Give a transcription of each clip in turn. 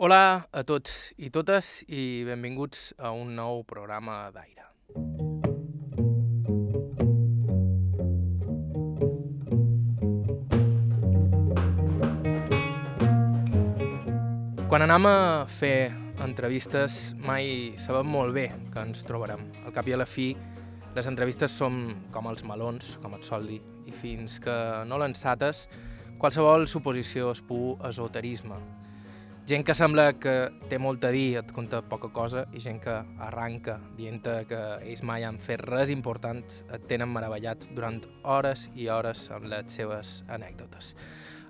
Hola a tots i totes i benvinguts a un nou programa d'aire. Quan anem a fer entrevistes mai sabem molt bé que ens trobarem. Al cap i a la fi, les entrevistes són com els melons, com et sol dir, i fins que no l'ensates, qualsevol suposició es pu esoterisme. Gent que sembla que té molt a dir, et conta poca cosa, i gent que arranca dient que ells mai han fet res important, et tenen meravellat durant hores i hores amb les seves anècdotes.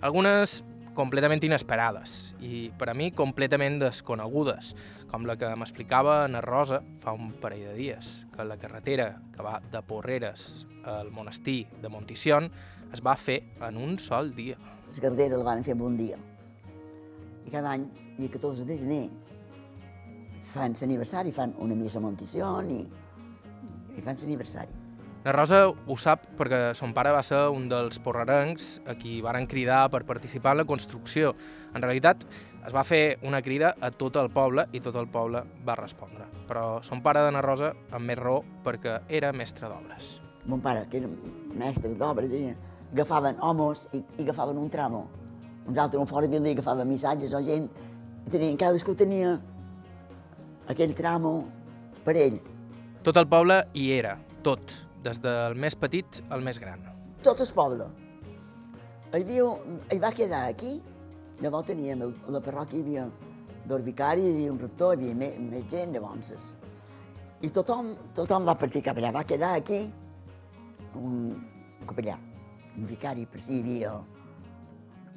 Algunes completament inesperades i, per a mi, completament desconegudes, com la que m'explicava Ana Rosa fa un parell de dies, que la carretera que va de Porreres al monestir de Montición es va fer en un sol dia. La carretera la van fer en un dia. I cada any, i el 14 de gener, fan l'aniversari, fan una missa a Montición i, i fan l'aniversari. La Rosa ho sap perquè son pare va ser un dels porrerencs a qui varen cridar per participar en la construcció. En realitat, es va fer una crida a tot el poble i tot el poble va respondre. Però son pare d'Anna Rosa amb més raó perquè era mestre d'obres. Mon pare, que era mestre d'obres, agafaven homes i, i agafaven un tramo. Uns altres, un fora havien agafaven missatges o gent, i tenien, cadascú tenia aquell tramo per ell. Tot el poble hi era, tot, des del més petit al més gran. Tot el poble. Hi, havia, hi va quedar aquí, llavors teníem el, la parròquia, hi havia dos vicaris i un rector, hi havia més, més gent, llavors. I tothom, tothom va partir cap allà. Va quedar aquí un capellà, un vicari, per si hi havia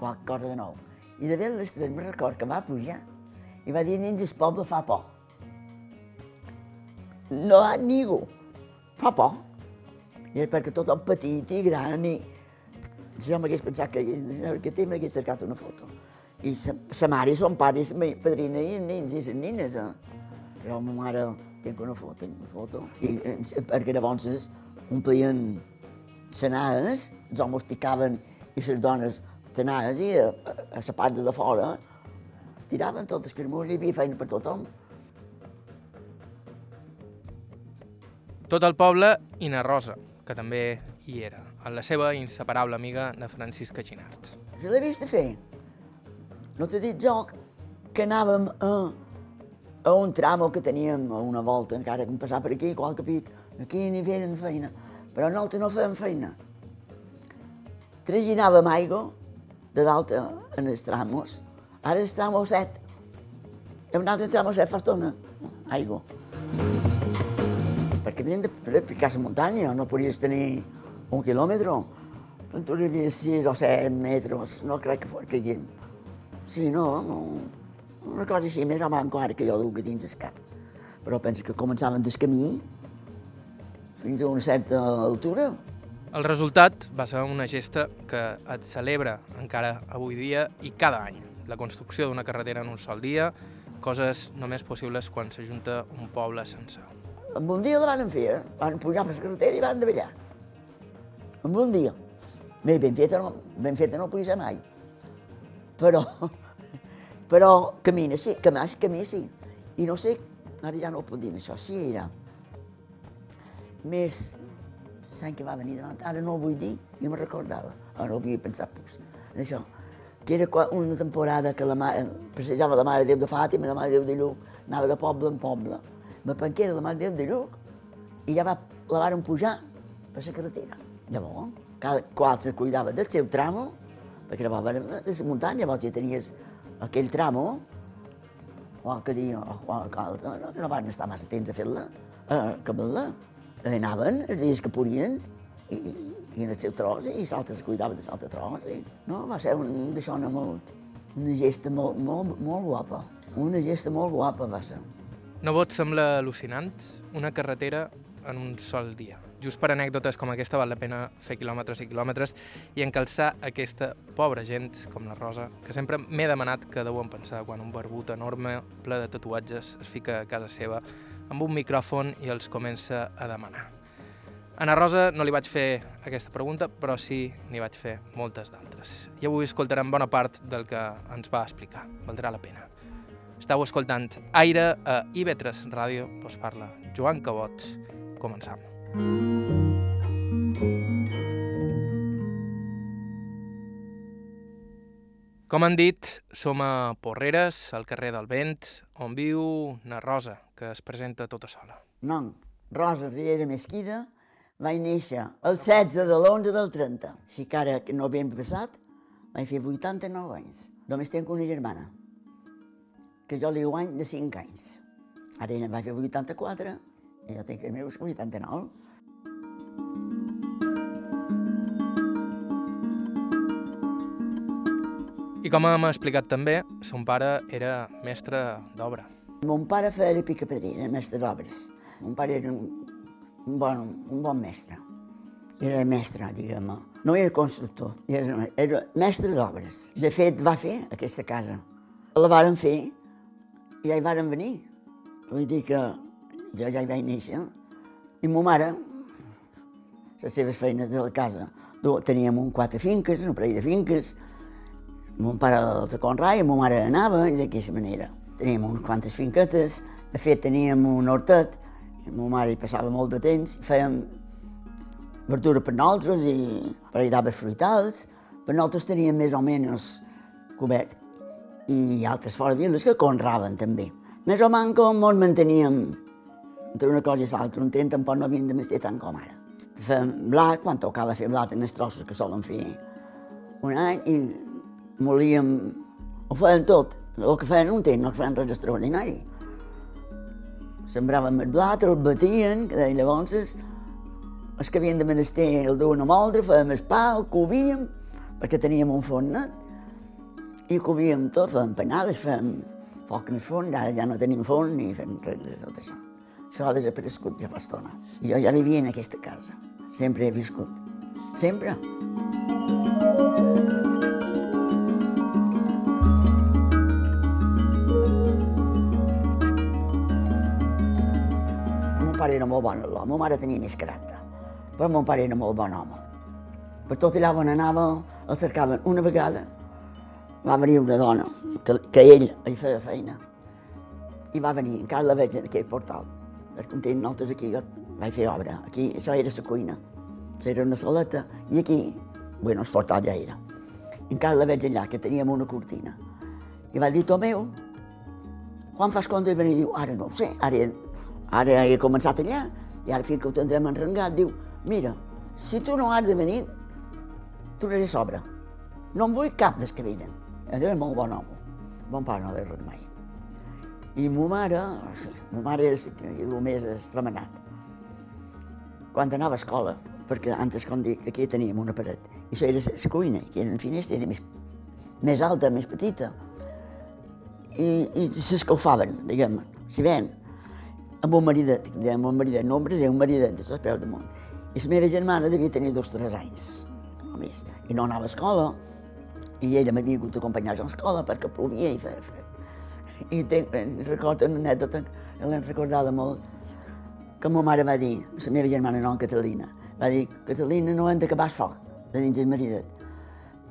qualque cosa de nou. I de ben l'estrany me record que va pujar i va dir dins el poble fa por. No ha ningú. Fa por. I perquè tothom petit i gran i jo m'hagués pensat que, que té m'hagués cercat una foto. I sa mare i son pare i sa padrina i els nins i les nines. Eh? Jo, ma mare, tinc una foto, tinc una foto. I, perquè llavors omplien senades, els homes picaven i les dones tenades i a, a la part de fora tiraven tot el i hi havia feina per tothom. Tot el poble i na Rosa, que també hi era, amb la seva inseparable amiga, na Francisca Xinart. Jo l'he vist fer. No t'he dit jo que anàvem a, a un tramo que teníem a una volta, encara que em passava per aquí, qualque pic, aquí ni feien feina, però nosaltres no fèiem feina. Traginàvem aigua de dalt en els tramos, ara el tramo 7, i un altre tramo 7 fa estona, aigua perquè havien de picar la muntanya, no podies tenir un quilòmetre. Tu hi havia 6 o 7 metres, no crec que fos caient. Sí, no, no, una cosa així, més o menys encara que jo duc dins el cap. Però penso que començaven del camí fins a una certa altura. El resultat va ser una gesta que et celebra encara avui dia i cada any. La construcció d'una carretera en un sol dia, coses només possibles quan s'ajunta un poble sencer. En un dia la van fer, eh? van pujar per la carretera i van davallar. En un dia. Bé, ben feta no, ben feta no puja mai. Però, però camina sí, camina, camí sí. I no sé, ara ja no ho puc dir, això sí era més l'any que va venir davant, ara no ho vull dir, jo me recordava, ara ho havia pensat pues, en això, que era una temporada que la mare, passejava la Mare Déu de Fàtima, la Mare Déu de Lluc, anava de poble en poble, la panquera de la Mare Déu de Lluc, i ja va, la varen pujar per la carretera. Llavors, cada qual se cuidava del seu tramo, perquè llavors de la muntanya, llavors ja tenies aquell tramo, qualque dia, o qualque altre, no, no van estar massa temps a fer-la, a acabar-la. Anaven els dies que podien, i, i, en el seu tros, i l'altre se cuidava de l'altre tros. I, no, va ser un, d'això no molt, una gesta molt, molt, molt guapa. Una gesta molt guapa va ser. No vos sembla al·lucinant una carretera en un sol dia? Just per anècdotes com aquesta val la pena fer quilòmetres i quilòmetres i encalçar aquesta pobra gent com la Rosa, que sempre m'he demanat que deuen pensar quan un barbut enorme, ple de tatuatges, es fica a casa seva amb un micròfon i els comença a demanar. A Ana Rosa no li vaig fer aquesta pregunta, però sí n'hi vaig fer moltes d'altres. I avui escoltarem bona part del que ens va explicar. Valdrà la pena. Estau escoltant Aire a IB3 Ràdio, us parla Joan Cabot. Començam. Com han dit, som a Porreres, al carrer del Vent, on viu na Rosa, que es presenta tota sola. Non, Rosa Riera Mesquida vaig néixer el 16 de l'11 del 30. Si que ara, que no ben passat, vaig fer 89 anys. Només tenc una germana, que jo li guany de 5 anys. Ara ella va fer 84 i jo tinc els meus 89. Com hem explicat també, son pare era mestre d'obra. Mon pare feia picapedrina, mestre d'obres. Mon pare era un, un, bon, un bon mestre. Era mestre, diguem-ne. No era constructor, era, era mestre d'obres. De fet, va fer aquesta casa. La varen fer i ja hi varen venir. Vull dir que jo ja hi vaig néixer. I ma mare, les seves feines de la casa, teníem un quatre finques, un parell de finques, Mon pare els de Conrai, ma mare anava, i d'aquesta manera. Teníem unes quantes finquetes, de fet teníem un hortet, i ma mare hi passava molt de temps, fèiem verdura per nosaltres i per d'arbres fruitals, per nosaltres teníem més o menys cobert. I altres fora viles que conraven també. Més o menys com ens manteníem entre una cosa i l'altra, un temps tampoc no havíem de mestir tant com ara. Fèiem blat, quan tocava fer blat en els trossos que solen fer un any, i volíem... Ho feien tot. El que feien un temps, no feien res extraordinari. Sembràvem el blat, el batien, que deia llavors els que havien de menester el duen a moldre, fèiem el pa, el covíem, perquè teníem un forn net, i covíem tot, fèiem panades, fèiem foc en el forn, ara ja no tenim forn ni fem res de tot això. Això ha desaparegut ja fa estona. I jo ja vivia en aquesta casa. Sempre he viscut. Sempre. Mon pare era molt bon l'home, ma mare tenia més caràcter, però mon pare era molt bon home. Per tot allà on anava, el cercaven una vegada, va venir una dona, que, que ell hi feia feina, i va venir, encara la veig en aquell portal, perquè un temps nosaltres aquí jo vaig fer obra, aquí això era la cuina, això era una saleta, i aquí, bueno, el portal ja era. Encara la veig allà, que teníem una cortina. I va dir, Tomeu, quan fas compte de venir? Diu, ara no ho sé, ara, ara he començat allà, i ara fins que ho tindrem enrengat, diu, mira, si tu no has de venir, tornaré sobre. No en vull cap dels que venen. Era molt bon home. Bon pare no de res mai. I ma mare, ma mare és, diu, més és remenat. Quan anava a escola, perquè antes, com dic, aquí teníem una paret, i això era la cuina, que era una finestra, era més, més alta, més petita, i, i s'escalfaven, diguem-ne, si ven, amb un maridet, dèiem un maridet, no un braser, un maridet, de peus damunt. I la meva germana devia tenir dos o tres anys, només, i no anava a escola, i ella m'havia hagut d'acompanyar a l'escola perquè plovia i feia fred. I tenc, recordo una anècdota l'hem recordada molt, que ma mare va dir, la meva germana no, Catalina, va dir, Catalina, no hem d'acabar el foc de dins el maridet,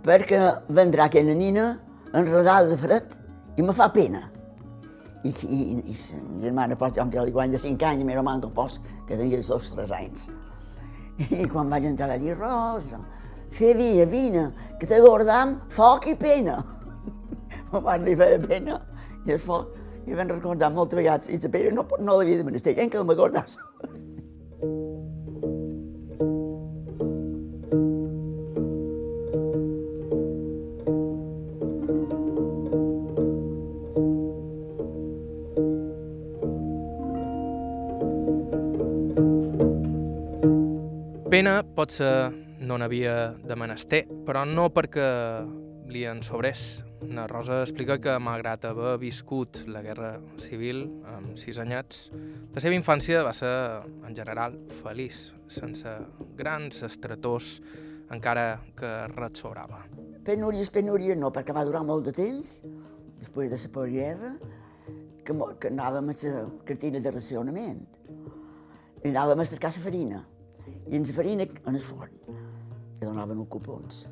perquè vendrà aquella nina enredada de fred i me fa pena. I, i, i la germana, jo que li de 5 anys, mira manco pos, que tenia els dos tres anys. I quan vaig entrar va dir, Rosa, fer via, vine, que t'agordam foc i pena. Ma mare li feia pena, i el foc, i vam recordar moltes vegades, i la pena no, no l'havia de menester, en que m'acordàs. Pena potser no n'havia de menester, però no perquè li en sobrés. Na Rosa explica que, malgrat haver viscut la Guerra Civil amb sis anyats, la seva infància va ser, en general, feliç, sense grans estretors, encara que res sobrava. Penúries, penúries no, perquè va durar molt de temps, després de la guerra, que, que anàvem a la cartina de racionament. Anàvem a cercar la farina. I en la farina, en el forn, que donaven uns cupons.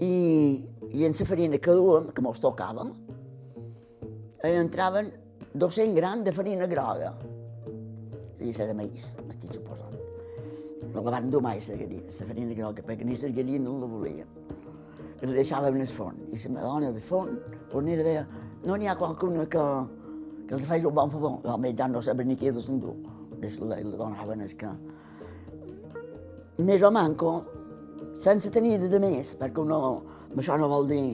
I, i en la farina que duem, que mos tocàvem, hi entraven 200 grans de farina groga. Devia ser de maïs, m'estic suposant. No la van dur mai, la farina groga, perquè ni les gallines no la volien. I la deixàvem en el forn. I la madona del forn, fornera deia, no n'hi ha qualcuna que, que els faci un bon favor. Home, ja no saben ni què de s'endú. La, la donaven és que... Més o manco, sense tenir de més, perquè no, això no vol dir...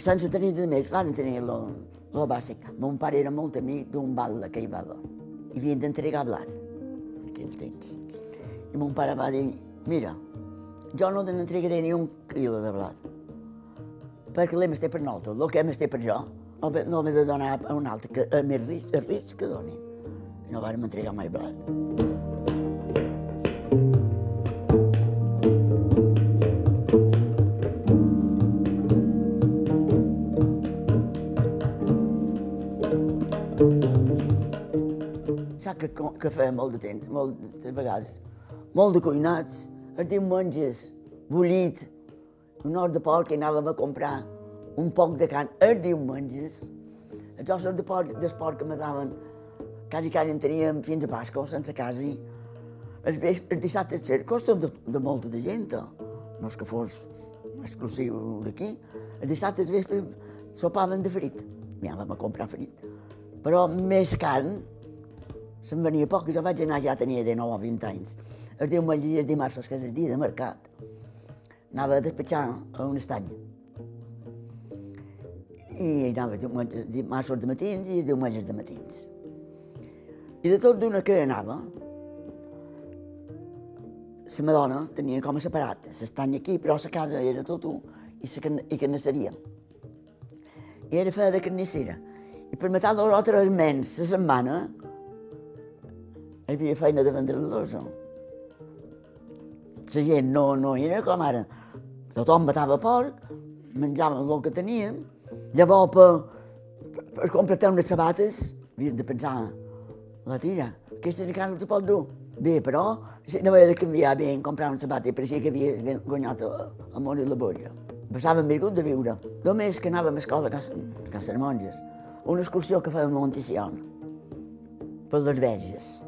Sense tenir de més, van tenir lo, lo bàsic. Mon pare era molt amic d'un batle que hi va. I havien d'entregar blat, en aquell temps. I mon pare va dir, mira, jo no te n'entregaré ni un quilo de blat, perquè l'hem estat per nosaltres, el que hem estat per jo, no m'he de donar a un altre, que a més risc, a risc que donin. I no vàrem entregar mai blat. Que, que feia molt de temps, molt de vegades, molt de cuinats, els diumenges, bullit, un hort de porc que anàvem a comprar un poc de carn els diumenges. Els ossos de porc, del porc que mataven, quasi quasi en teníem fins a Pasco, sense quasi. Els, els dissabtes ser costa de, de molta de gent, no és que fos exclusiu d'aquí. Els dissabtes vespre sopaven de frit, anàvem a comprar frit. Però més carn, se'n venia poc, jo vaig anar, ja tenia de 9 o 20 anys. El diumenge i el dimarts, que és el dia de mercat, anava a despatxar a un estany. I anava dimarts de matins i diumenges de matins. I de tot d'una que anava, la madona tenia com a separat, l'estany aquí, però la casa era tot un, i, la, i carnisseria. I era feia de carnissera. I per matar dos o tres mens la setmana, hi havia feina de vendre-los. La gent no, no era com ara. Tothom matava porc, menjaven el que teníem, llavors per, per, per comprar unes sabates havien de pensar, la tira, aquesta encara no se pot dur. Bé, però si no havia de canviar bé en comprar una sabata i pareixia que havia guanyat el món i la bolla. Passàvem virgut de viure. Només que anàvem a escola a casa, a casa monges. Una excursió que fèiem a Monticion, per les verges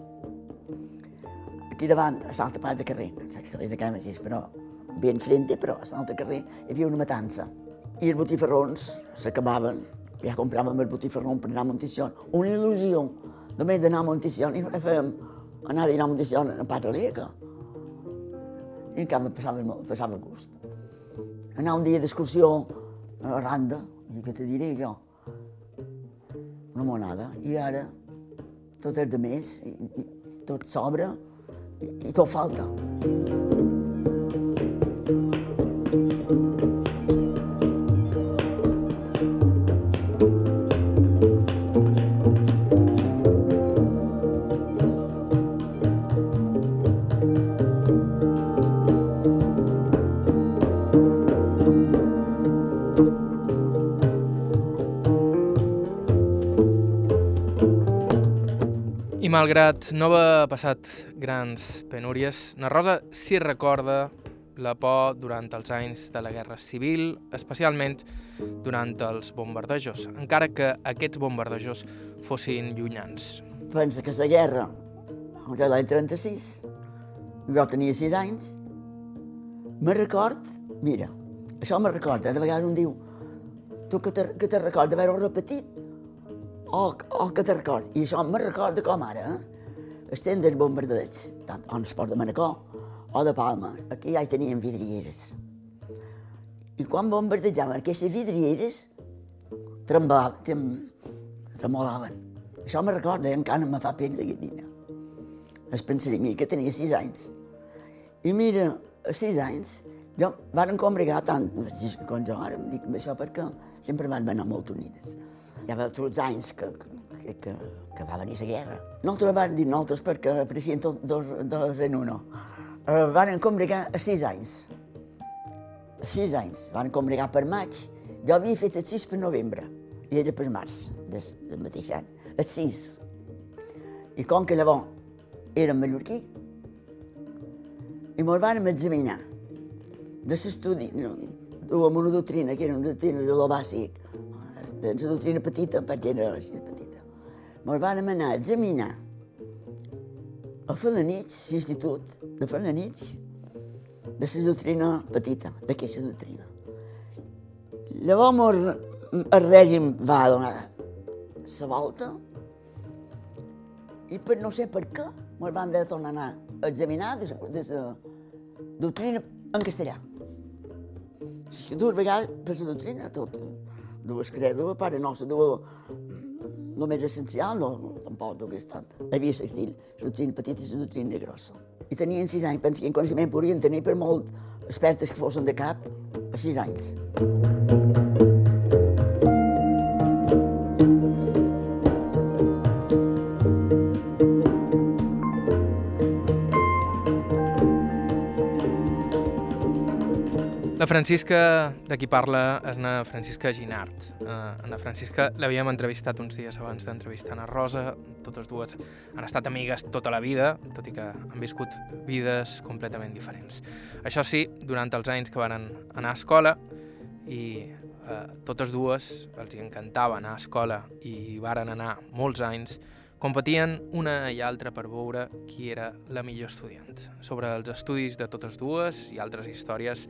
aquí davant, a l'altra part del carrer, al carrer de Can però ben frente, però a l'altre carrer hi havia una matança. I els botifarrons s'acabaven, ja compràvem el botifarrón per anar a Monticion. Una il·lusió, només d'anar a Monticion, i fèiem anar a dinar a Monticion a Patraleca. I en canvi passava, passava gust. Anar un dia d'excursió a Randa, i què te diré jo? Una monada. I ara tot és de més, i, i tot sobra, i, i tot falta. Malgrat no haver passat grans penúries, na Rosa sí recorda la por durant els anys de la Guerra Civil, especialment durant els bombardejos, encara que aquests bombardejos fossin llunyans. Pensa que la guerra, doncs l'any 36, jo tenia 6 anys, me record, mira, això me recorda, de vegades un diu, tu que te, que te recorda d'haver-ho repetit, o, o que te record, i això me recorda com ara, eh? estem dels bombardeigs, tant on es port de Manacor o de Palma, aquí ja hi teníem vidrieres. I quan bombardejaven aquestes vidrieres, tremblaven, trem, tremolaven. Això me recorda, encara me fa pell de gallina. Es pensaria, mira, que tenia sis anys. I mira, a sis anys, jo van combregar tant, com jo ara, em dic això perquè sempre van anar molt unides. Hi va tots anys que, que, que, que va venir la guerra. Nosaltres van dir nosaltres perquè apareixien tots dos, dos en uno. Uh, van combregar a sis anys. A sis anys. Van combregar per maig. Jo havia fet el 6 per novembre i era per març del, del mateix any. El 6. I com que llavors érem mallorquí, i me'l van examinar de l'estudi, duem una doctrina, que era una doctrina de lo bàsic, de la doctrina petita, perquè era així de petita. Me'l van anar a examinar a Felanitx, l'institut de Felanitx, de la doctrina petita, d'aquesta doctrina. Llavors el règim va donar la volta i per no sé per què me'l van de tornar a examinar de, de la doctrina en castellà. Si dues vegades per la doctrina, tot. Dues credo, pare nostre, dues el més essencial, no, no tampoc dues tant. Havia sentit la doctrina petita i doctrina grossa. I tenien sis anys, penso que en coneixement podrien tenir per molt expertes que fossin de cap a sis anys. La Francisca de qui parla és na Francisca Ginart. Uh, na Francisca l'havíem entrevistat uns dies abans d'entrevistar na Rosa. Totes dues han estat amigues tota la vida, tot i que han viscut vides completament diferents. Això sí, durant els anys que van anar a escola i uh, totes dues els encantava anar a escola i varen anar molts anys, competien una i altra per veure qui era la millor estudiant. Sobre els estudis de totes dues i altres històries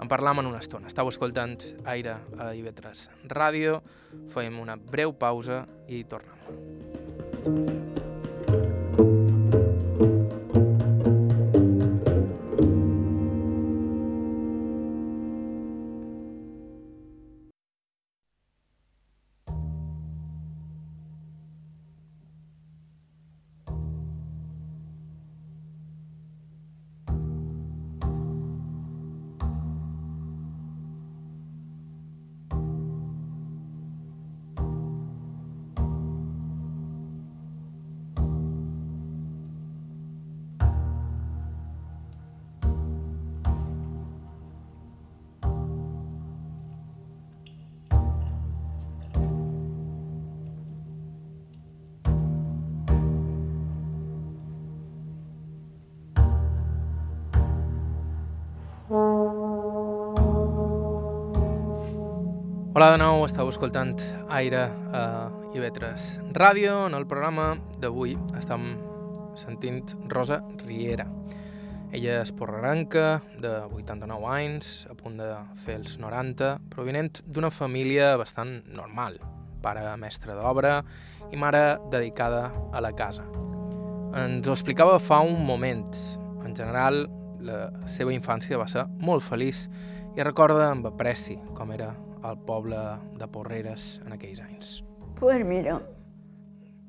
en parlam en una estona. Estau escoltant Aire a IB3 Ràdio, fem una breu pausa i tornem. Hola de nou, estàu escoltant Aire a IB3 Ràdio. En el programa d'avui estem sentint Rosa Riera. Ella és porraranca, de 89 anys, a punt de fer els 90, provinent d'una família bastant normal, pare mestre d'obra i mare dedicada a la casa. Ens ho explicava fa un moment. En general, la seva infància va ser molt feliç i recorda amb apreci com era al poble de Porreres en aquells anys? Pues mira,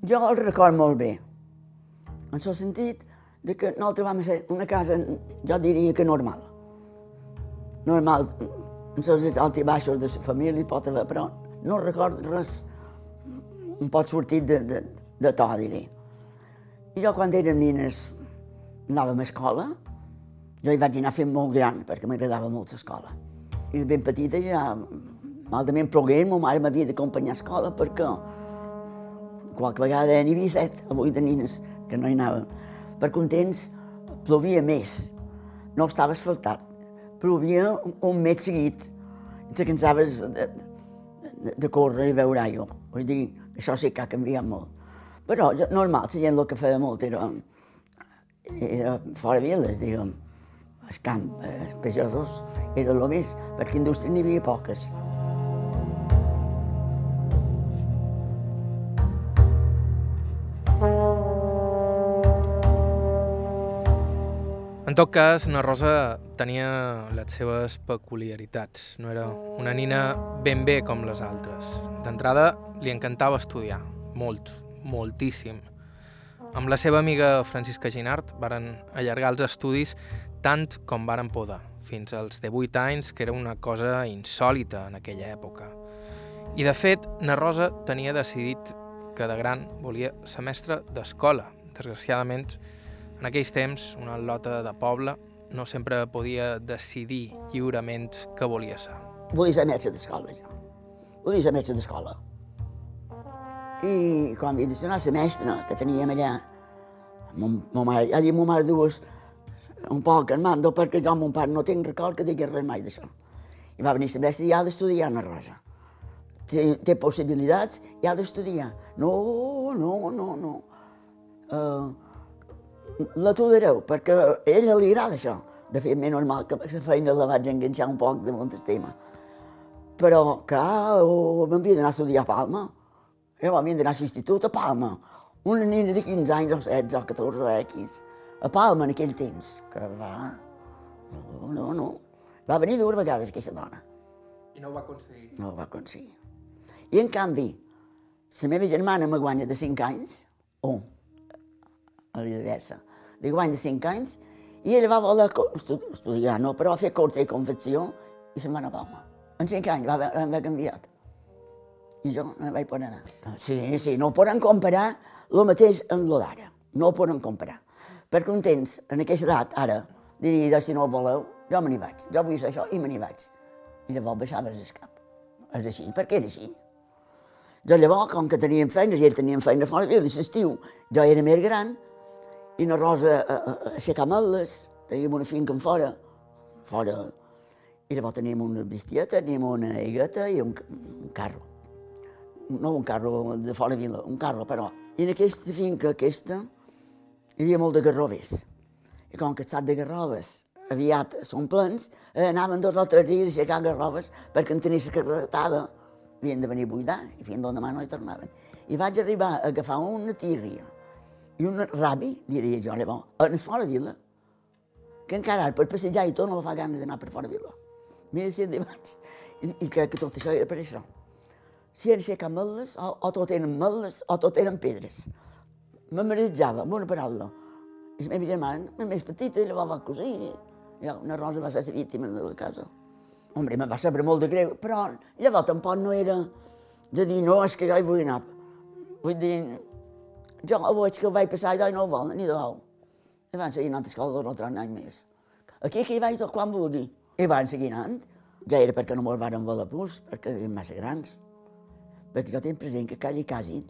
jo el record molt bé, en el sentit de que nosaltres vam ser una casa, jo diria que normal. Normal, en els alts i baixos de la família pot haver, però no recordo res un pot sortir de, de, de to, diré. I jo quan érem nines anàvem a escola, jo hi vaig anar fent molt gran perquè m'agradava molt l'escola. I de ben petita ja Malament plogués, ma mare m'havia d'acompanyar a escola perquè qualque vegada n'hi havia set, avui de nines, que no hi anàvem. Per contents, plovia més, no estava asfaltat, plovia un mes seguit, i te cansaves de, de, de córrer i veure aigua. Vull dir, això sí que ha canviat molt. Però normal, la gent el que feia molt era, era fora viles, diguem. El camp, els eh, pagesos, era el més, perquè indústria n'hi havia poques. En tot cas, na Rosa tenia les seves peculiaritats. No era una nina ben bé com les altres. D'entrada, li encantava estudiar, molt, moltíssim. Amb la seva amiga Francisca Ginart varen allargar els estudis tant com varen poder, fins als 18 anys, que era una cosa insòlita en aquella època. I, de fet, na Rosa tenia decidit que de gran volia ser mestra d'escola. Desgraciadament, en aquells temps, una lota de poble no sempre podia decidir lliurement què volia ser. Volia ser metge d'escola, jo. Volia ser metge d'escola. I quan havia de ser mestra que teníem allà, ma mare, ja dit ma mare dues, un poc en mando, perquè jo mon pare no tinc record que digui res mai d'això. I va venir la mestra i ha d'estudiar una rosa. té, té possibilitats i ha d'estudiar. No, no, no, no. Uh, L'aturareu, perquè a ella li agrada això. De fet, més normal que la feina la vaig enganxar un poc de molt tema. Però, clar, oh, m'havia d'anar a estudiar a Palma. Jo m'havia d'anar a l'institut a Palma. Una nina de 15 anys o 16 o 14 o X. A Palma en aquell temps. Que va... No, no, no. Va venir dues vegades aquesta dona. I no ho va aconseguir. No ho va aconseguir. I en canvi, la meva germana me guanya de 5 anys, o a l'inversa, li guanya 5 anys, i ella va voler estudiar, no, però va fer corta i confecció i se'n va anar a Palma. En 5 anys va haver canviat. I jo no vaig poder anar. Sí, sí, no poden comparar el mateix amb el d'ara. No ho poden comparar. Perquè un temps, en aquesta edat, ara, diria, si no ho voleu, jo me n'hi vaig. Jo vull fer això i me n'hi vaig. I llavors baixaves el cap. És així, perquè era així. Jo llavors, com que teníem feines, i ell tenia feina fora de l'estiu, jo era més gran, i la Rosa a, a, a aixecar meles, teníem una finca en fora, fora, i llavors teníem una bestieta, teníem una higueta i un, un carro. No un carro de fora vila, un carro, però. I en aquesta finca, aquesta, hi havia molt de garroves. I com que el de garroves aviat són plens, eh, anaven dos o tres dies a aixecar garroves perquè en tenia la carretada havien de venir a buidar i fins demà no hi tornaven. I vaig arribar a agafar una tírria i un rabi, diria jo, llavors, a fora vila, que encara per passejar i tot no me fa ganes d'anar per fora vila. Mira si en vaig. I, I crec que tot això era per això. Si eren aixecar meles, o, o tot eren meles, o tot eren pedres. Me marejava, amb una paraula. I la meva germana, més petita, llavors va cosir. I una rosa va ser la víctima de la casa. Hombre, me va saber molt de greu, però llavors tampoc no era de dir, no, és que jo hi vull anar. Vull dir, jo veig que ho vaig passar, jo no ho vol, ni de dol. I van seguir anant a escola dos o tres anys més. Aquí que hi vaig tot quan dir. I van seguir anant. Ja era perquè no me'l van voler pus, perquè eren massa grans. Perquè jo tinc present que quasi, quasi,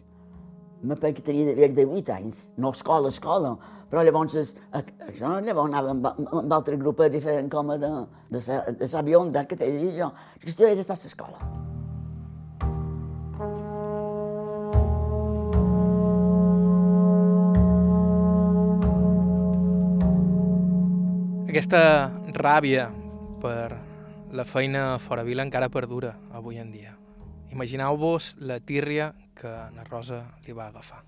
me penso que tenia d'haver de 8 anys, no escola, escola, però llavors, això, llavors anava amb, amb altres grupets i feien com de, de, de, de l'avió que t'he dit jo. La qüestió era estar a l'escola. Aquesta ràbia per la feina fora vila encara perdura avui en dia. Imagineu-vos la tírria que na Rosa li va agafar.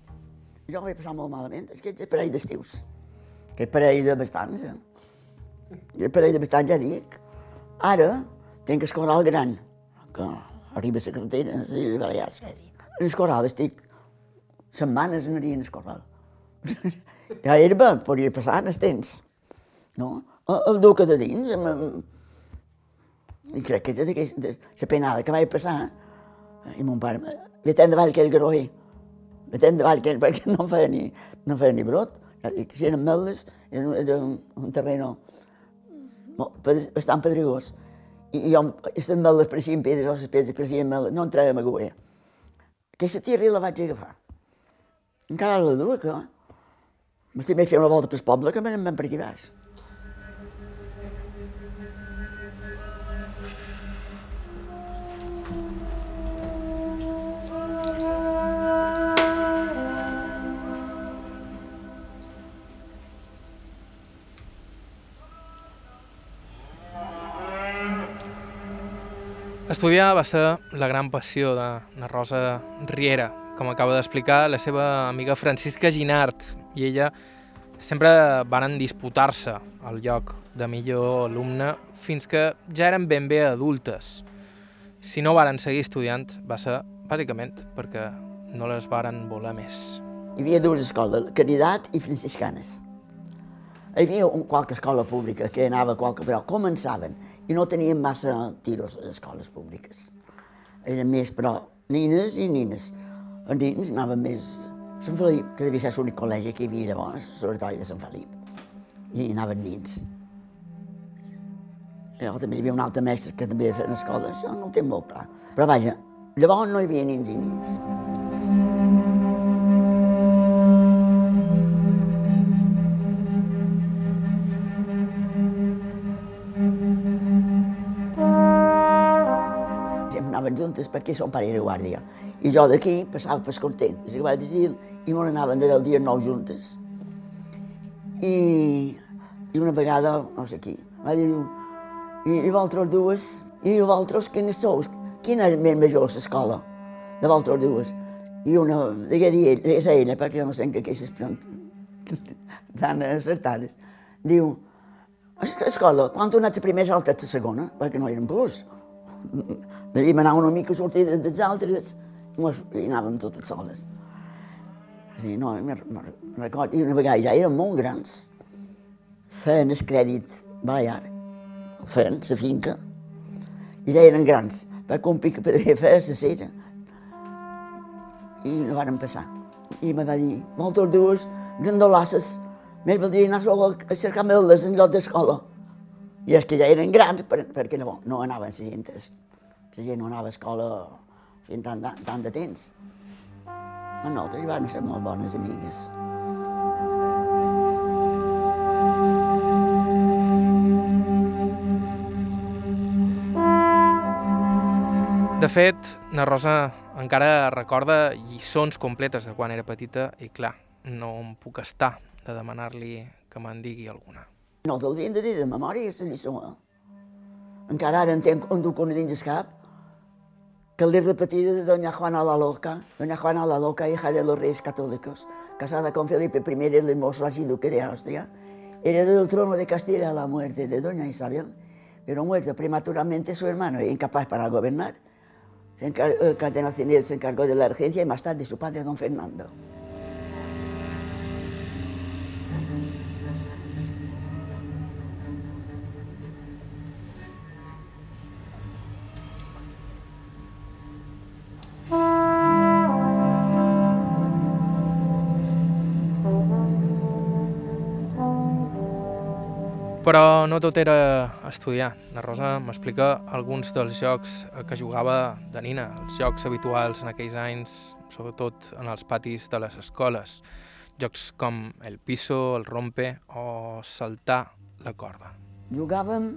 Jo ho vaig passar molt malament, és que ets parell d'estius. Que parell de bastants, eh? I parell de bastants, ja dic. Ara tinc escoral gran, que arriba a la carretera, a les Balears, quasi. En escoral estic setmanes anarien en escoral. ja herba, podria passar en el temps. No? El duc de dins, i crec que de, de, la penada que vaig passar, i mon pare Metent davall aquell groer. Metent davall aquell, perquè no feia ni, no feia ni brot. Si eren meles, era, era un, un terreno bastant pedregós. I, i jo, aquestes meles pareixien pedres, les pedres pareixien meles, no entràvem a goer. Aquesta tirri la vaig agafar. Encara la duia, que m'estic fer una volta pel poble que me'n van per aquí baix. Estudiar va ser la gran passió de na Rosa Riera, com acaba d'explicar la seva amiga Francisca Ginart, i ella sempre varen disputar-se el lloc de millor alumne fins que ja eren ben bé adultes. Si no varen seguir estudiant va ser bàsicament perquè no les varen voler més. Hi havia dues escoles, Caritat i Franciscanes. Hi havia un, qualque escola pública que anava qualque, però començaven i no tenien massa tiros a les escoles públiques. Eren més, però, nines i nines. Els nins anaven més... Sant Felip, que devia ser l'únic col·legi que hi havia llavors, l'oratori de Sant Felip. I anaven nins. Llavors també hi havia un altre mestre que també feia escola, això no ho tinc molt clar. Però vaja, llavors no hi havia nins i nins. Juntes perquè son pare era guàrdia. I jo d'aquí passava per content, de la Guàrdia i me n'anaven del dia nou juntes. I, I una vegada, no sé qui, va dir, i, i vosaltres dues, i vosaltres quines sou? Quina és més major l'escola de vosaltres dues? I una, digué dir, és ella, perquè jo no sé en què aquestes tan acertades, diu, escola, quan tu anaves a primera, altra a segona, perquè no eren plus. Devíem anar una mica a sortir dels altres i anàvem totes soles. Sí, no, me recordo, i una vegada ja eren molt grans. Feien el crèdit ballar, feien la finca, i ja eren grans, perquè un pic podria fer la cera. I no van passar. I me va dir, moltes dues, gandolasses, més valdria anar a cercar meldes en lloc d'escola. I és que ja eren grans per, perquè no, no anaven la gent. La gent no anava a escola fent tant, tant, tant de temps. A nosaltres hi van ser molt bones amigues. De fet, na Rosa encara recorda lliçons completes de quan era petita i, clar, no em puc estar de demanar-li que me'n digui alguna. No te'l havien de dir de memòria, la lliçó. Encara ara entenc on duc una dins el cap, que l'he repetida de Doña Juana la Loca, Doña Juana la Loca, hija de los reyes católicos, casada con Felipe I el hermoso archiduque de Austria, heredó del trono de Castilla a la muerte de Doña Isabel, pero muerto prematuramente su hermano incapaz para gobernar. Se encargó, Cadena Ciner se encargó de la regencia y más tarde su padre, don Fernando. Però no tot era estudiar. La Rosa m'explica alguns dels jocs que jugava de nina, els jocs habituals en aquells anys, sobretot en els patis de les escoles. Jocs com el piso, el rompe o saltar la corda. Jugàvem,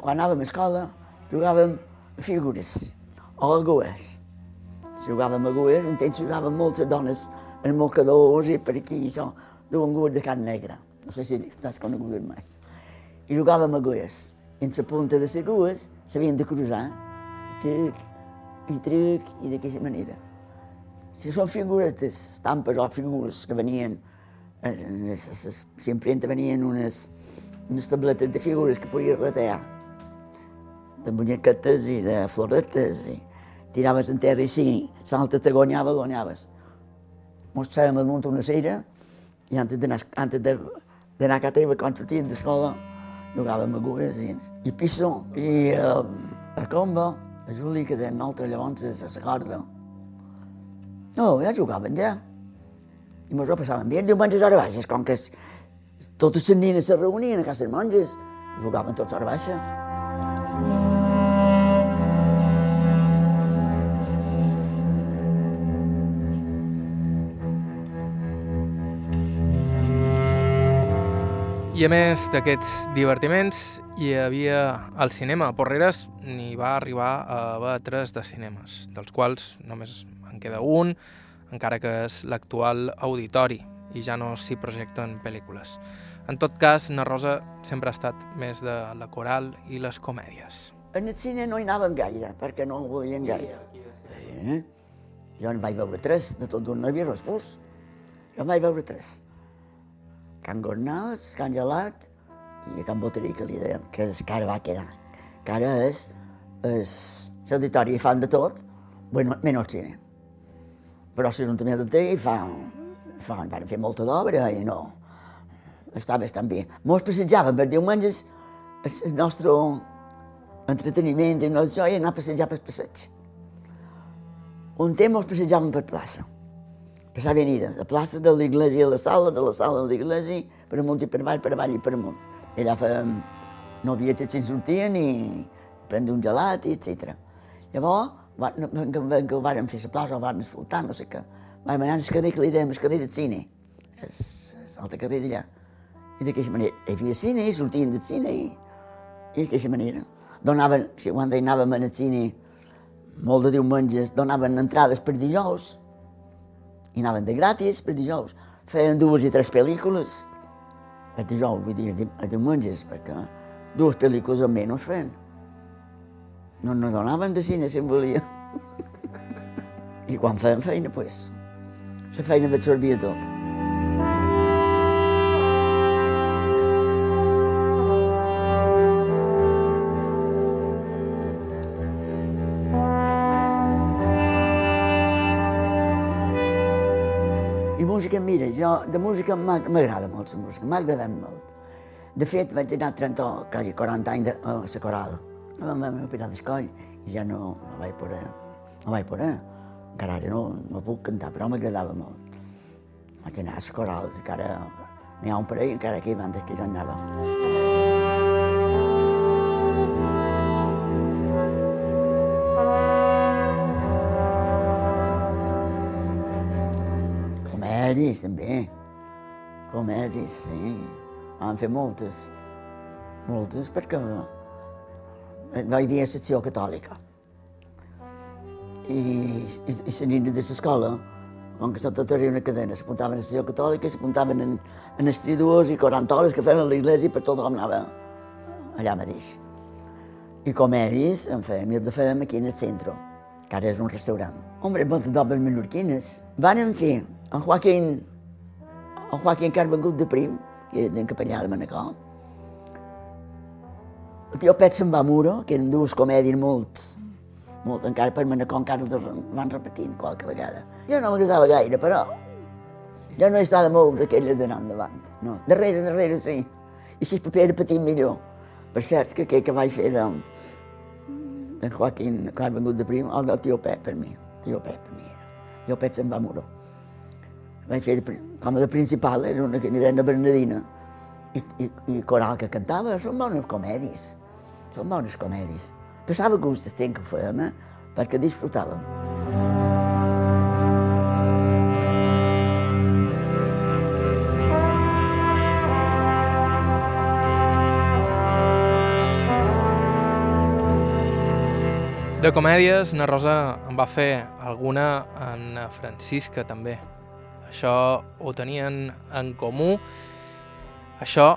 quan anàvem a escola, jugàvem figures o agues. Jugàvem agues, un temps jugàvem moltes dones en mocadors i per aquí, això, duen gules de carn negra. No sé si estàs conegut mai i jugàvem a gues. I en la punta de les gues s'havien de cruzar, i truc, i truc, i d'aquesta manera. Si són figuretes, estampes o figures que venien, eh, sempre venien unes, unes tabletes de figures que podies retear, de muñequetes i de floretes, i tiraves en terra i sí, salta te guanyava, guanyaves. Ens posàvem damunt una cera i antes d'anar a casa teva, quan sortíem d'escola, jugàvem a gues i, i piso i uh, a comba, a Juli, que tenen altre llavors a la corda. No, ja jugaven ja. I mos ho passàvem bé. Diumenges hora baixes, com que totes les nines se reunien a casa de monges, jugaven tots hora baixa. I a més d'aquests divertiments, hi havia el cinema. A Porreres n'hi va arribar a haver tres de cinemes, dels quals només en queda un, encara que és l'actual auditori, i ja no s'hi projecten pel·lícules. En tot cas, Na Rosa sempre ha estat més de la coral i les comèdies. En el cine no hi anàvem gaire, perquè no ho volien gaire. Eh? Jo en vaig veure tres, de tot d'un no havia respost. Jo en vaig veure tres. Can Gornals, Can Gelat i Can Boterí, que li dèiem, que és que ara va quedar. Que ara és, és l'auditori fan de tot, bueno, menys cine. Però l'Ajuntament del Tegui fan, fan, van fer molta d'obra i no, està bastant bé. Molts passejàvem per diumenges, el nostre entreteniment i el nostre joia anar a passejar per passeig. Un temps ens passejàvem per plaça per l'avenida, la plaça de l'església a la sala, de la sala a l'església, per amunt i per avall, per avall i per amunt. I allà fèiem novietes si sortien i prendre un gelat, etc. Llavors, que ho vàrem fer la plaça, ho vàrem escoltar, no sé què, vàrem anar al carrer que li dèiem el carrer del cine, l'altre carrer d'allà. I d'aquesta manera, hi havia cine, i sortien del cine, i, i d'aquesta manera. Donaven, quan anàvem al cine, molt de diumenges donaven entrades per dijous i anaven de gratis per dijous. Feien dues i tres pel·lícules el dijous, vull dir, els diumenges, perquè dues pel·lícules almenys feien. No no donaven de cine si en volia. I quan feien feina, doncs, pues, la feina absorbia tot. Música, mira, jo de música m'agrada molt, la música, m'ha agradat molt. De fet, vaig anar 30, quasi 40 anys a la coral. Vam vam operar d'escoll i ja no, no vaig poder, no vaig poder. Encara ara no, no puc cantar, però m'agradava molt. Vaig anar a la coral, encara n'hi ha un parell, encara que abans que ja anava. Comèdies, també. Comèdies, sí. Vam fer moltes. Moltes, perquè no hi havia secció catòlica. I, i, i la nina de l'escola, com que tot tenia una cadena, s'apuntaven a secció catòlica, s'apuntaven en, en estriduors i quarantoles que feien a l'església per tot anava allà mateix. I comèdies en fèiem, i els fèiem aquí en el centre, que ara és un restaurant. Hombre, moltes dobles menorquines. Van fer en Joaquín, en Joaquín Carvengut de Prim, que era capellà de Manacor, el tio Pet se'n va a Muro, que eren dues comèdies molt, molt, encara per Manacor encara els van repetint qualque vegada. Jo no m'agradava gaire, però jo no he estat molt d'aquelles d'anar endavant. No. Darrere, darrere, sí. I si el paper era petit, millor. Per cert, que aquell que vaig fer de, d'en Joaquín, que ha vengut de prim, el del tio Pep per mi. El tio Pep per mi. El tio Pep se'n va a Muro. Vaig fer com a de principal, era una que ni deia Bernadina. I, i, i coral que cantava, són bones comèdies. Són bones comèdies. Passava gust el temps que ho fèiem, eh? perquè disfrutàvem. De comèdies, na Rosa en va fer alguna en Francisca també. Això ho tenien en comú, això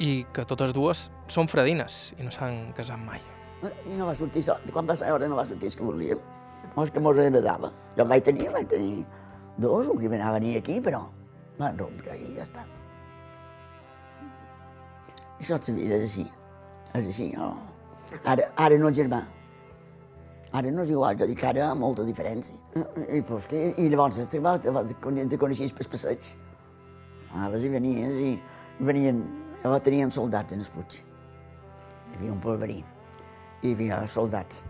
i que totes dues són fredines i no s'han casat mai. I no va sortir, so- quan va hora no va sortir que volíem. No, és que mos agradava. Jo en vaig tenir, vaig tenir dos, un que va a venir aquí, però van rompre i ja està. Això és la vida, és així. És així, no? Ara, ara no, germà. Ara no és igual, jo dic ara molta diferència. I, pues, que, i llavors te, te, coneixies per passeig. Anaves i venies i venien, llavors teníem soldats en el Puig. Hi havia un polverí hi havia soldats.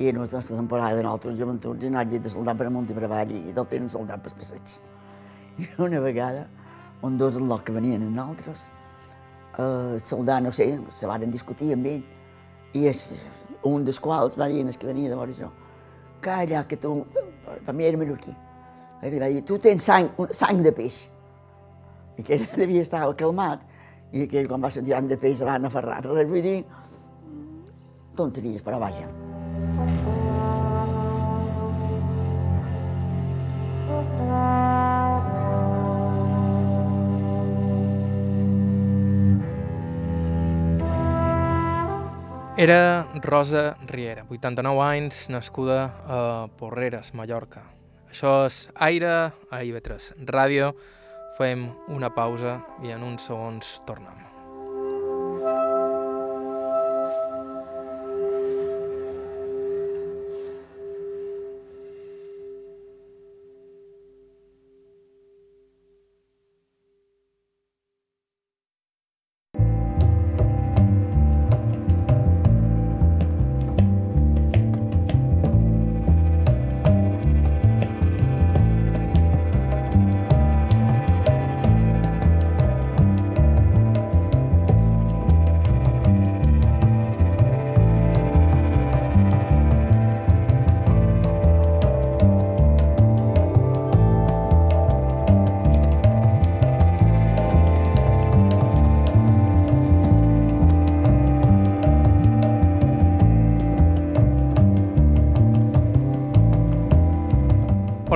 I en aquesta temporada de nosaltres joventuts anàvem de soldat per amunt i per avall i tot tenen soldat per passeig. I una vegada, un dos del loc que venien amb nosaltres, eh, el soldat, no sé, se varen discutir amb ell, i és, un dels quals va dir, el que venia de vora jo, calla, que tu, per mi era mallorquí, i va dir, tu tens sang, sang de peix. I que devia estar calmat, i que quan va sentir de peix, se van aferrar. Res, vull dir, tonteries, però vaja. Era Rosa Riera, 89 anys, nascuda a Porreres, Mallorca. Això és Aire a IB3 Ràdio. Fem una pausa i en uns segons tornem.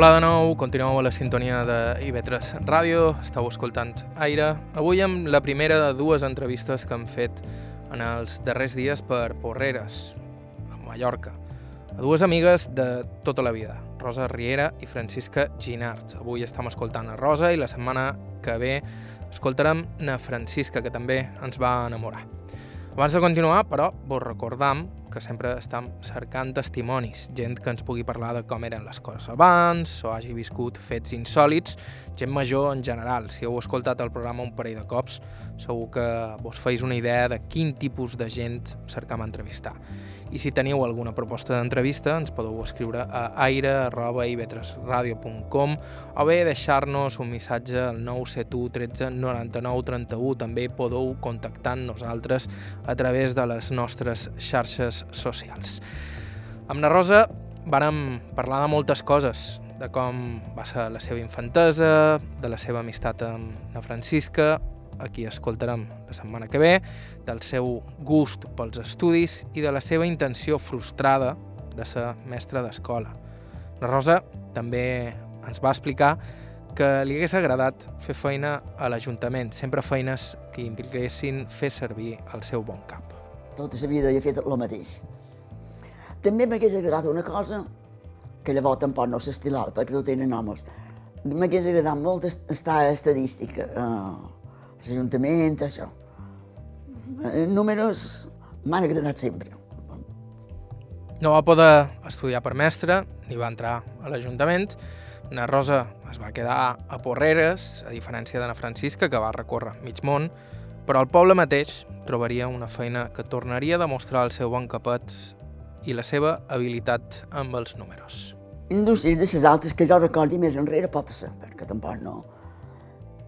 Hola de nou, continueu a la sintonia de IB3 Ràdio, estàu escoltant Aire. Avui amb la primera de dues entrevistes que hem fet en els darrers dies per Porreres, a Mallorca, a dues amigues de tota la vida, Rosa Riera i Francisca Ginart. Avui estem escoltant a Rosa i la setmana que ve escoltarem na Francisca, que també ens va enamorar. Abans de continuar, però, vos recordam que sempre estem cercant testimonis, gent que ens pugui parlar de com eren les coses abans, o hagi viscut fets insòlits, gent major en general. Si heu escoltat el programa un parell de cops, segur que vos feis una idea de quin tipus de gent cercam entrevistar. I si teniu alguna proposta d'entrevista, ens podeu escriure a aire.ib3radio.com o bé deixar-nos un missatge al 971 13 99 31. També podeu contactar nosaltres a través de les nostres xarxes socials. Amb la Rosa vàrem parlar de moltes coses, de com va ser la seva infantesa, de la seva amistat amb la Francisca, aquí escoltarem la setmana que ve, del seu gust pels estudis i de la seva intenció frustrada de ser mestra d'escola. La Rosa també ens va explicar que li hagués agradat fer feina a l'Ajuntament, sempre feines que impliquessin fer servir el seu bon cap. Tota la vida he fet el mateix. També m'hagués agradat una cosa que llavors tampoc no s'estilava, perquè no tenen homes. M'hagués agradat molt estar a estadística, a l'Ajuntament, això. Eh, números m'han agradat sempre. No va poder estudiar per mestre, ni va entrar a l'Ajuntament. Na Rosa es va quedar a Porreres, a diferència de na Francisca, que va recórrer mig món, però al poble mateix trobaria una feina que tornaria a demostrar el seu bon capet i la seva habilitat amb els números. Indústries de les altres que jo recordi més enrere pot ser, perquè tampoc no.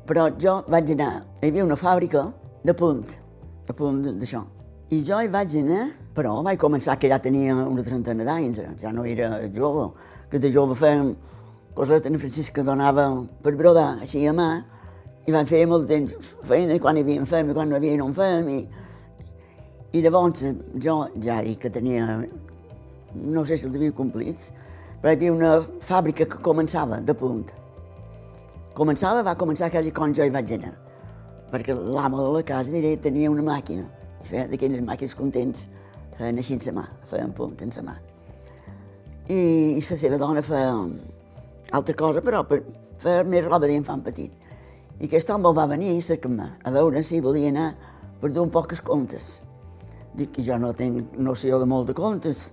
Però jo vaig anar, hi havia una fàbrica de punt, de punt d'això. I jo hi vaig anar, però vaig començar que ja tenia una trentena d'anys, ja no era jove, que de jove fèiem coses en Francisca donava per brodar així a mà, i van fer molt temps feina, quan hi havia fem i quan no hi havia no fem, i, i llavors jo ja dic que tenia, no sé si els havia complits, però hi havia una fàbrica que començava de punt. Començava, va començar quasi quan jo hi vaig anar, perquè l'amo de la casa diré, tenia una màquina, i feia d'aquelles màquines contents, feien així en mà, feien punt en sa mà. I, i la seva dona feia altra cosa, però per fer més roba d'infant petit. I aquest home va venir a a veure si volia anar per dur un pocs comptes. Dic que jo no tinc noció de molt de comptes.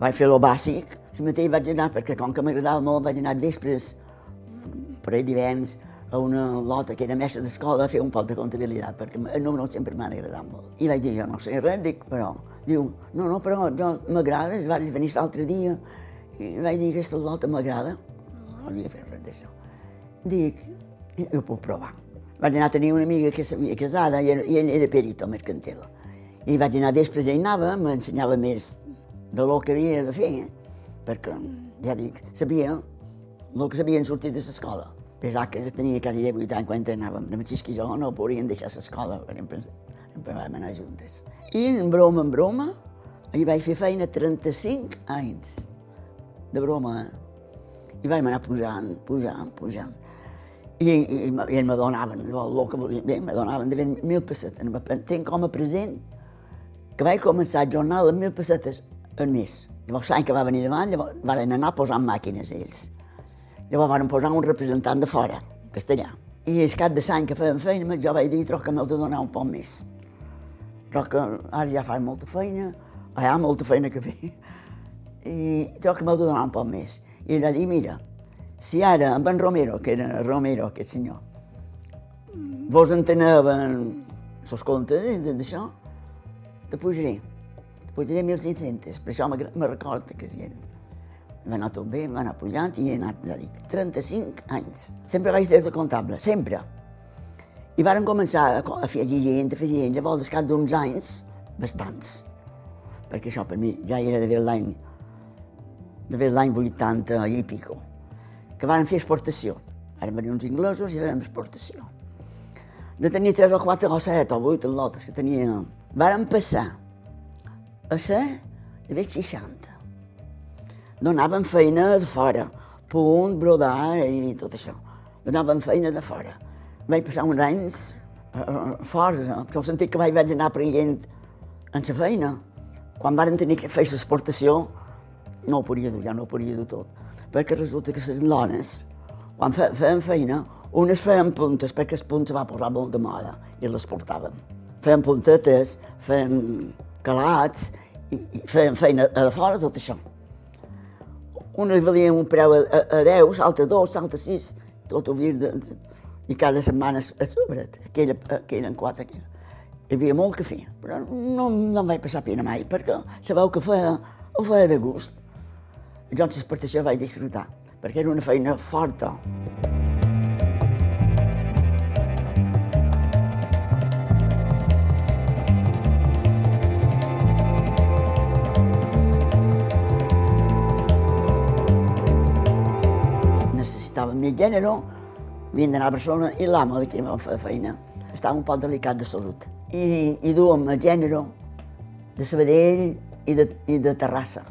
Vaig fer lo bàsic. Si mateix vaig anar, perquè com que m'agradava molt, vaig anar vespres, per ahir divendres, a una lota que era mestra d'escola a fer un poc de comptabilitat, perquè els números sempre m'han agradat molt. I vaig dir, jo no sé res, dic, però... Diu, no, no, però jo m'agrada, vaig venir l'altre dia, i vaig dir, aquesta lota m'agrada no havia fet res d'això. Dic, ho puc provar. Vaig anar a tenir una amiga que s'havia casada i, i ell era perito mercantil. I vaig anar vespres i anava, m'ensenyava més de lo que havia de fer, perquè, ja dic, sabia el que s'havien sortit de l'escola. Pensava que tenia quasi 18 anys quan anàvem. De Francisc i jo no podien deixar l'escola, perquè em vam anar juntes. I en broma, en broma, hi vaig fer feina 35 anys. De broma, eh? i vam anar pujant, pujant, pujant. I, i, i me donaven el, que volia, bé, me donaven de mil pessetes. Tinc com a present que vaig començar a jornal amb mil pessetes al mes. Llavors, l'any que va venir davant, llavors van anar posant màquines ells. Llavors van posar un representant de fora, castellà. I el cap de l'any que feien feina, jo vaig dir, troc que m'heu de donar un poc més. Troc que ara ja faig molta feina, hi ha molta feina que fer, i troc que m'heu de donar un poc més. I va dir, mira, si ara amb en Romero, que era Romero, aquest senyor, vos enteneven els comptes d'això, te pujaré. Te pujaré 1.500, per això me recorda que si eren. Va anar tot bé, va anar pujant i he anat, ja dic, 35 anys. Sempre vaig de comptable, sempre. I varen començar a, a fer gent, a fer gent, llavors, al cap d'uns anys, bastants, perquè això per mi ja era de l'any de l'any 80 i pico, que van fer exportació. Ara venir uns inglesos i fèiem exportació. De tenir 3 o 4 o 7 o 8 lotes que teníem, varen passar a ser de 60. Donaven feina de fora, punt, brodar i tot això. Anàvem feina de fora. Vaig passar uns anys uh, fora, en el sentit que vaig, vaig anar aprenent en la feina. Quan varen tenir que fer l'exportació, no ho podia dur, ja no ho podia dur tot. Perquè resulta que les dones, quan fe, feien feina, unes feien puntes, perquè els puntes va posar molt de moda, i les portàvem. Feien puntetes, feien calats, i, i feien feina a fora, tot això. Unes valien un preu a, a, a 10, salta a 2, salta a 6, tot ho havia de, de, i cada setmana a sobre, aquella, aquella en quatre, aquella. Hi havia molt que fer, però no, no em vaig passar pena mai, perquè sabeu que feia, ho feia de gust. Llavors, per això vaig disfrutar, perquè era una feina forta. Necessitàvem més gènere, havíem d'anar a Barcelona i l'amo de qui vam fer feina estava un poc delicat de salut. I, i duem el gènere de Sabadell i de, i de Terrassa.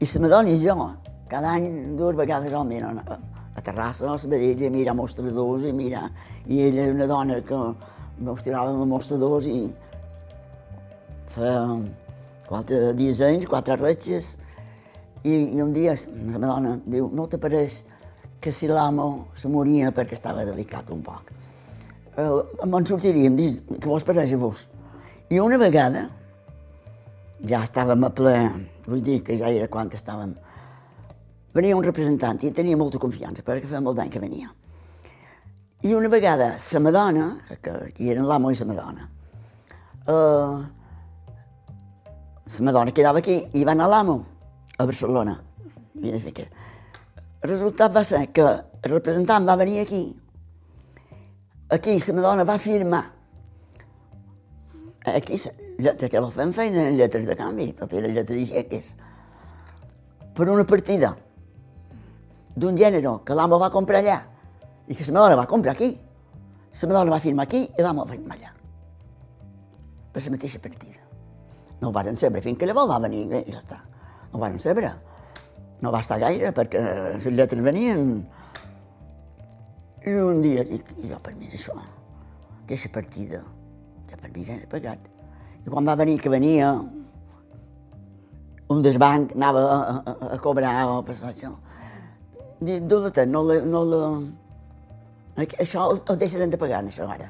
I la Madonna i jo, cada any dues vegades almenys a, a Terrassa, a Sabadell, i mirar mostradors, i mirar... I ella era una dona que mostràvem a mostradors i feia quatre dissenys, quatre retxes, i, i un dia la Madonna diu, no t'apareix que si l'amo se moria perquè estava delicat un poc. Eh, me'n sortiríem, dir, que vos pareix a vos. I una vegada, ja estàvem a ple, vull dir que ja era quan estàvem, venia un representant i tenia molta confiança, perquè feia molt d'any que venia. I una vegada, la Madonna, que aquí eren l'amo i la Madonna, eh, la Madonna quedava aquí i va anar l'amo a Barcelona. I de fer que... El resultat va ser que el representant va venir aquí, aquí la Madonna va firmar, aquí, lletra que la fem feina en lletres de canvi, tot eren lletres i xeques, per una partida d'un gènere que l'amo va comprar allà i que la Madonna va comprar aquí. La Madonna va firmar aquí i l'amo va firmar allà. Per la mateixa partida. No ho varen saber fins que llavors va venir i ja està. No ho varen saber. No va estar gaire perquè les lletres venien. I un dia dic, jo per mi això, aquesta partida, ja per mi ja he pagat. I quan va venir, que venia un del banc, anava a, a, a cobrar o a passar això, dic, du-la no la, no la... Això ho deixarem de pagar, això, ara.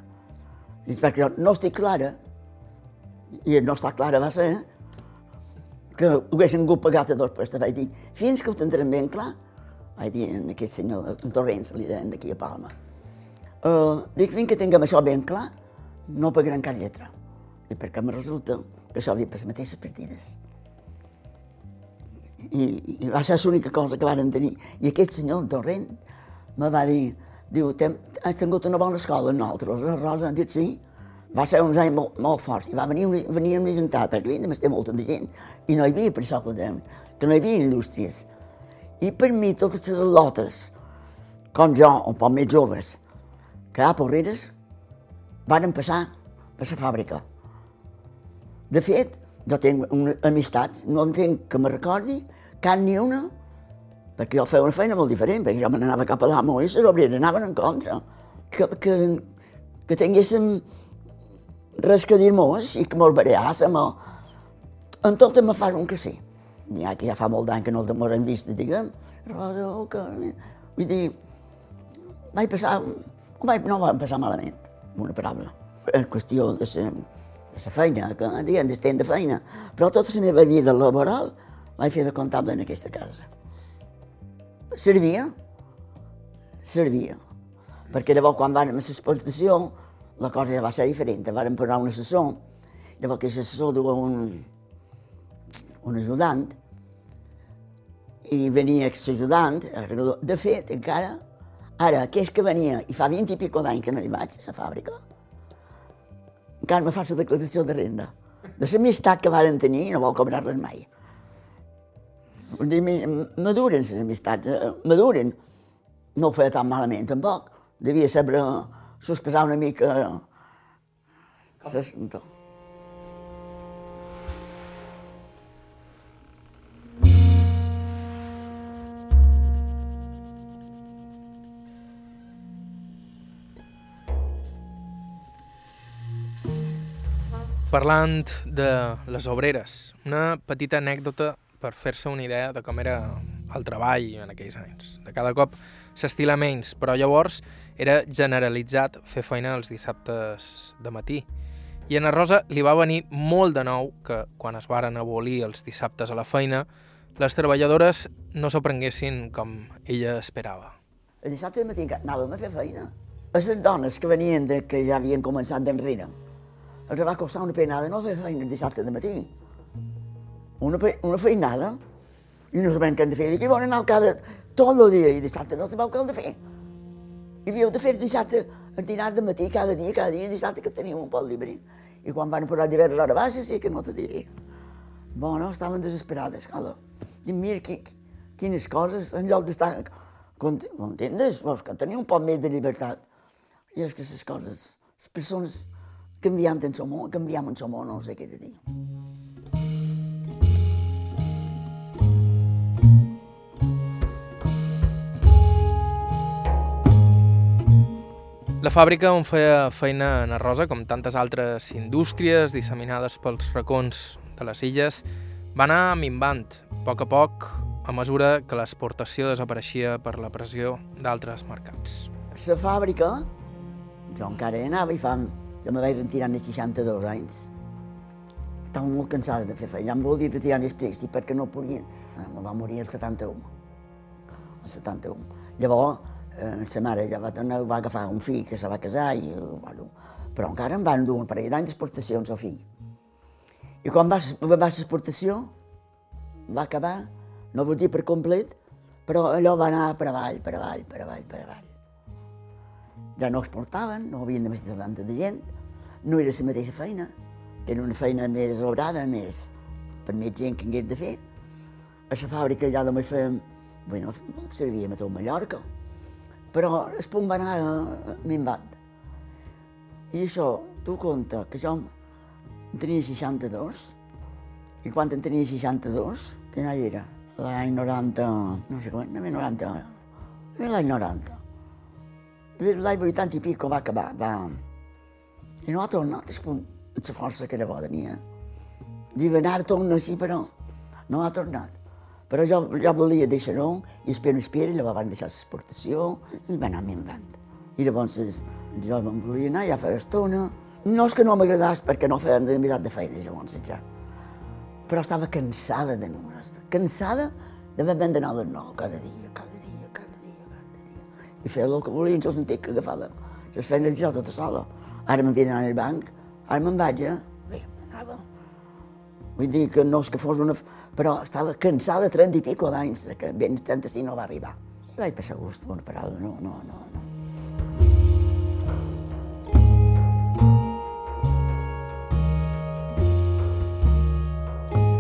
Dic, perquè jo no estic clara, i no està clara va ser, que ho haguessin hagut pagat a dos, però vaig dir, fins que ho tindrem ben clar, vaig dir a aquest senyor, en Torrents, li deien d'aquí a Palma, uh, dic, fins que tinguem això ben clar, no pagarem cap lletra. I perquè me resulta que això havia per les mateixes partides. I, i va ser l'única cosa que varen tenir. I aquest senyor, en Torrent, me va dir, diu, has tingut una bona escola nosaltres, la Rosa, han dit sí, va ser uns anys molt, molt forts, va venir, venir amb la perquè havien de molta de gent, i no hi havia, per això que, deien, que no hi havia indústries. I per mi, totes les lotes, com jo, un poc més joves, que a Porreres, van passar per la fàbrica. De fet, jo tinc una amistats, no entenc que me recordi cap ni una, perquè jo feia una feina molt diferent, perquè jo me n'anava cap a l'amo i les obreres anaven en contra. Que, que, que tinguéssim res que dir-nos i que mos barallàssim. En tot me fas un que sí. Ja que ja fa molt d'any que no mos hem vist, diguem, Rosa, que... Vull dir, vaig passar, vaig, no vam passar malament, una paraula. És qüestió de la, de la feina, que diguem, d'estem de feina. Però tota la meva vida laboral vaig fer de comptable en aquesta casa. Servia, servia, perquè llavors quan vam a l'exportació la cosa ja va ser diferent. Varen posar un assessor, llavors aquest assessor duia un, un ajudant, i venia l'ajudant, de fet, encara, ara, aquell que venia, i fa 20 i pico d'any que no hi vaig, a la fàbrica, encara me fa la declaració de renda. De l'amistat que varen tenir, no vol cobrar res mai. Vull dir, maduren les amistats, eh, maduren. No ho feia tan malament, tampoc. Devia saber sospesar una mica... Eh? Com? Parlant de les obreres, una petita anècdota per fer-se una idea de com era el treball en aquells anys. De cada cop s'estila menys, però llavors era generalitzat fer feina els dissabtes de matí. I a la Rosa li va venir molt de nou que, quan es varen abolir els dissabtes a la feina, les treballadores no s'ho prenguessin com ella esperava. El dissabte de matí anàvem a fer feina. Les dones que venien de, que ja havien començat d'enrere, els va costar una penada no fer feina el dissabte de matí. Una, una feinada, i no sabem què hem de fer. I aquí volen anar cada, tot el dia, i dissabte no sabeu què hem de fer. I havíeu de fer dissabte el dinar de matí cada dia, cada dia, dissabte que teníem un poc llibre. I quan van posar diverses hores baixes, sí que no te diré. Bueno, estaven desesperades, clar. I mira qui, quines coses, en lloc d'estar contentes, veus que tenia un poc més de llibertat. I és que les coses, les persones canviant en el món, canviam en el món, no sé què de dir. La fàbrica on feia feina en Rosa, com tantes altres indústries disseminades pels racons de les illes, va anar minvant, a poc a poc, a mesura que l'exportació desapareixia per la pressió d'altres mercats. La fàbrica, jo encara hi anava i fa... Jo me vaig retirar als 62 anys. Estava molt cansada de fer feina. Em volia retirar més presti perquè no podia. Me va morir el 71. El 71. Llavors, eh, sa mare ja va, tornar, va agafar un fill que se va casar, i, bueno, però encara em van dur un parell d'anys d'exportacions al fill. I quan va, va l'exportació, va acabar, no vull dir per complet, però allò va anar per avall, per avall, per avall, per avall. Ja no exportaven, no havien de més de tanta de gent, no era la mateixa feina, era una feina més obrada, més, per més gent que hagués de fer. A la fàbrica ja només fèiem, bueno, servíem a tot Mallorca, però el punt va anar minvant. I això, tu compta que jo en tenia 62, i quan en tenia 62, quin any era? L'any 90, no sé com, l'any 90, l'any 90. L'any 80 i pico va acabar, va... I no ha tornat el punt, la força que llavors tenia. Diu, anar torna així, però no ha tornat. Però jo, jo volia deixar-ho, i espero, espero, i llavors van deixar l'exportació, i va anar minvant. I llavors jo me'n volia anar, ja fa estona. No és que no m'agradàs, perquè no feien de veritat de feina, llavors, ja. Però estava cansada de números, cansada d'haver d'anar a les nou cada dia, cada dia, cada dia, cada dia. I feia el que volia, jo sentia que agafava les feines jo tota sola. Ara m'havia d'anar al banc, ara me'n vaig, eh? Vull dir que no és que fos una però estava cansada de 30 i pico d'anys, que ben 35 no va arribar. Vaig passar gust, bona paraula, no, no, no, no.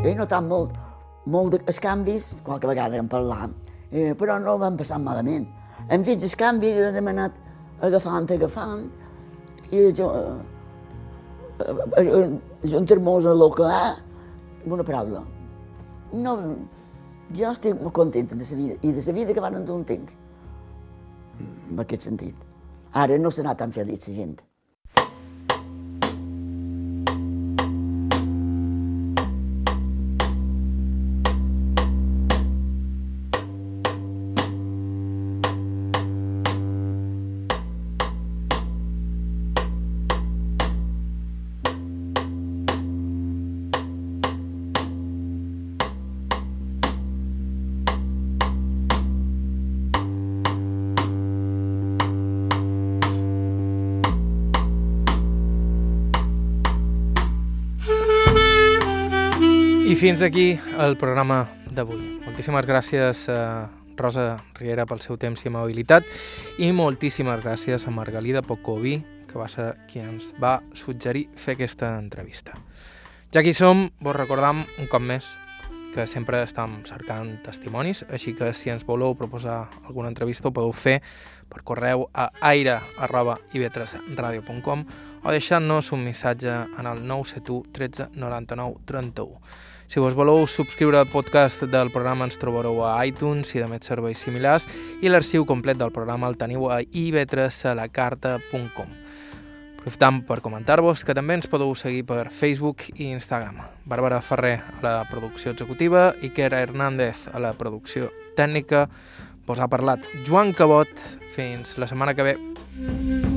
He notat molt, molt de, canvis, qualque vegada en parlam, eh, però no van passar malament. Hem vist els canvis, hem anat agafant, agafant, i jo, eh, eh, eh, juntar-nos a lo que ha, una paraula, no, jo estic molt contenta de la vida i de la vida que van dur un temps, en aquest sentit. Ara no serà tan feliç la gent. Fins aquí el programa d'avui. Moltíssimes gràcies a Rosa Riera pel seu temps i amabilitat i moltíssimes gràcies a Margalida Pocovi, que va ser qui ens va suggerir fer aquesta entrevista. Ja hi som, vos recordam un cop més que sempre estem cercant testimonis, així que si ens voleu proposar alguna entrevista ho podeu fer per correu a aire.ivetresradio.com o deixant-nos un missatge en el 971 13 99 31. Si vos voleu subscriure al podcast del programa ens trobareu a iTunes i de més serveis similars i l'arxiu complet del programa el teniu a ivetresalacarta.com. Aprofitant per comentar-vos que també ens podeu seguir per Facebook i Instagram. Bàrbara Ferrer a la producció executiva, Iker Hernández a la producció tècnica, vos ha parlat Joan Cabot. Fins la setmana que ve.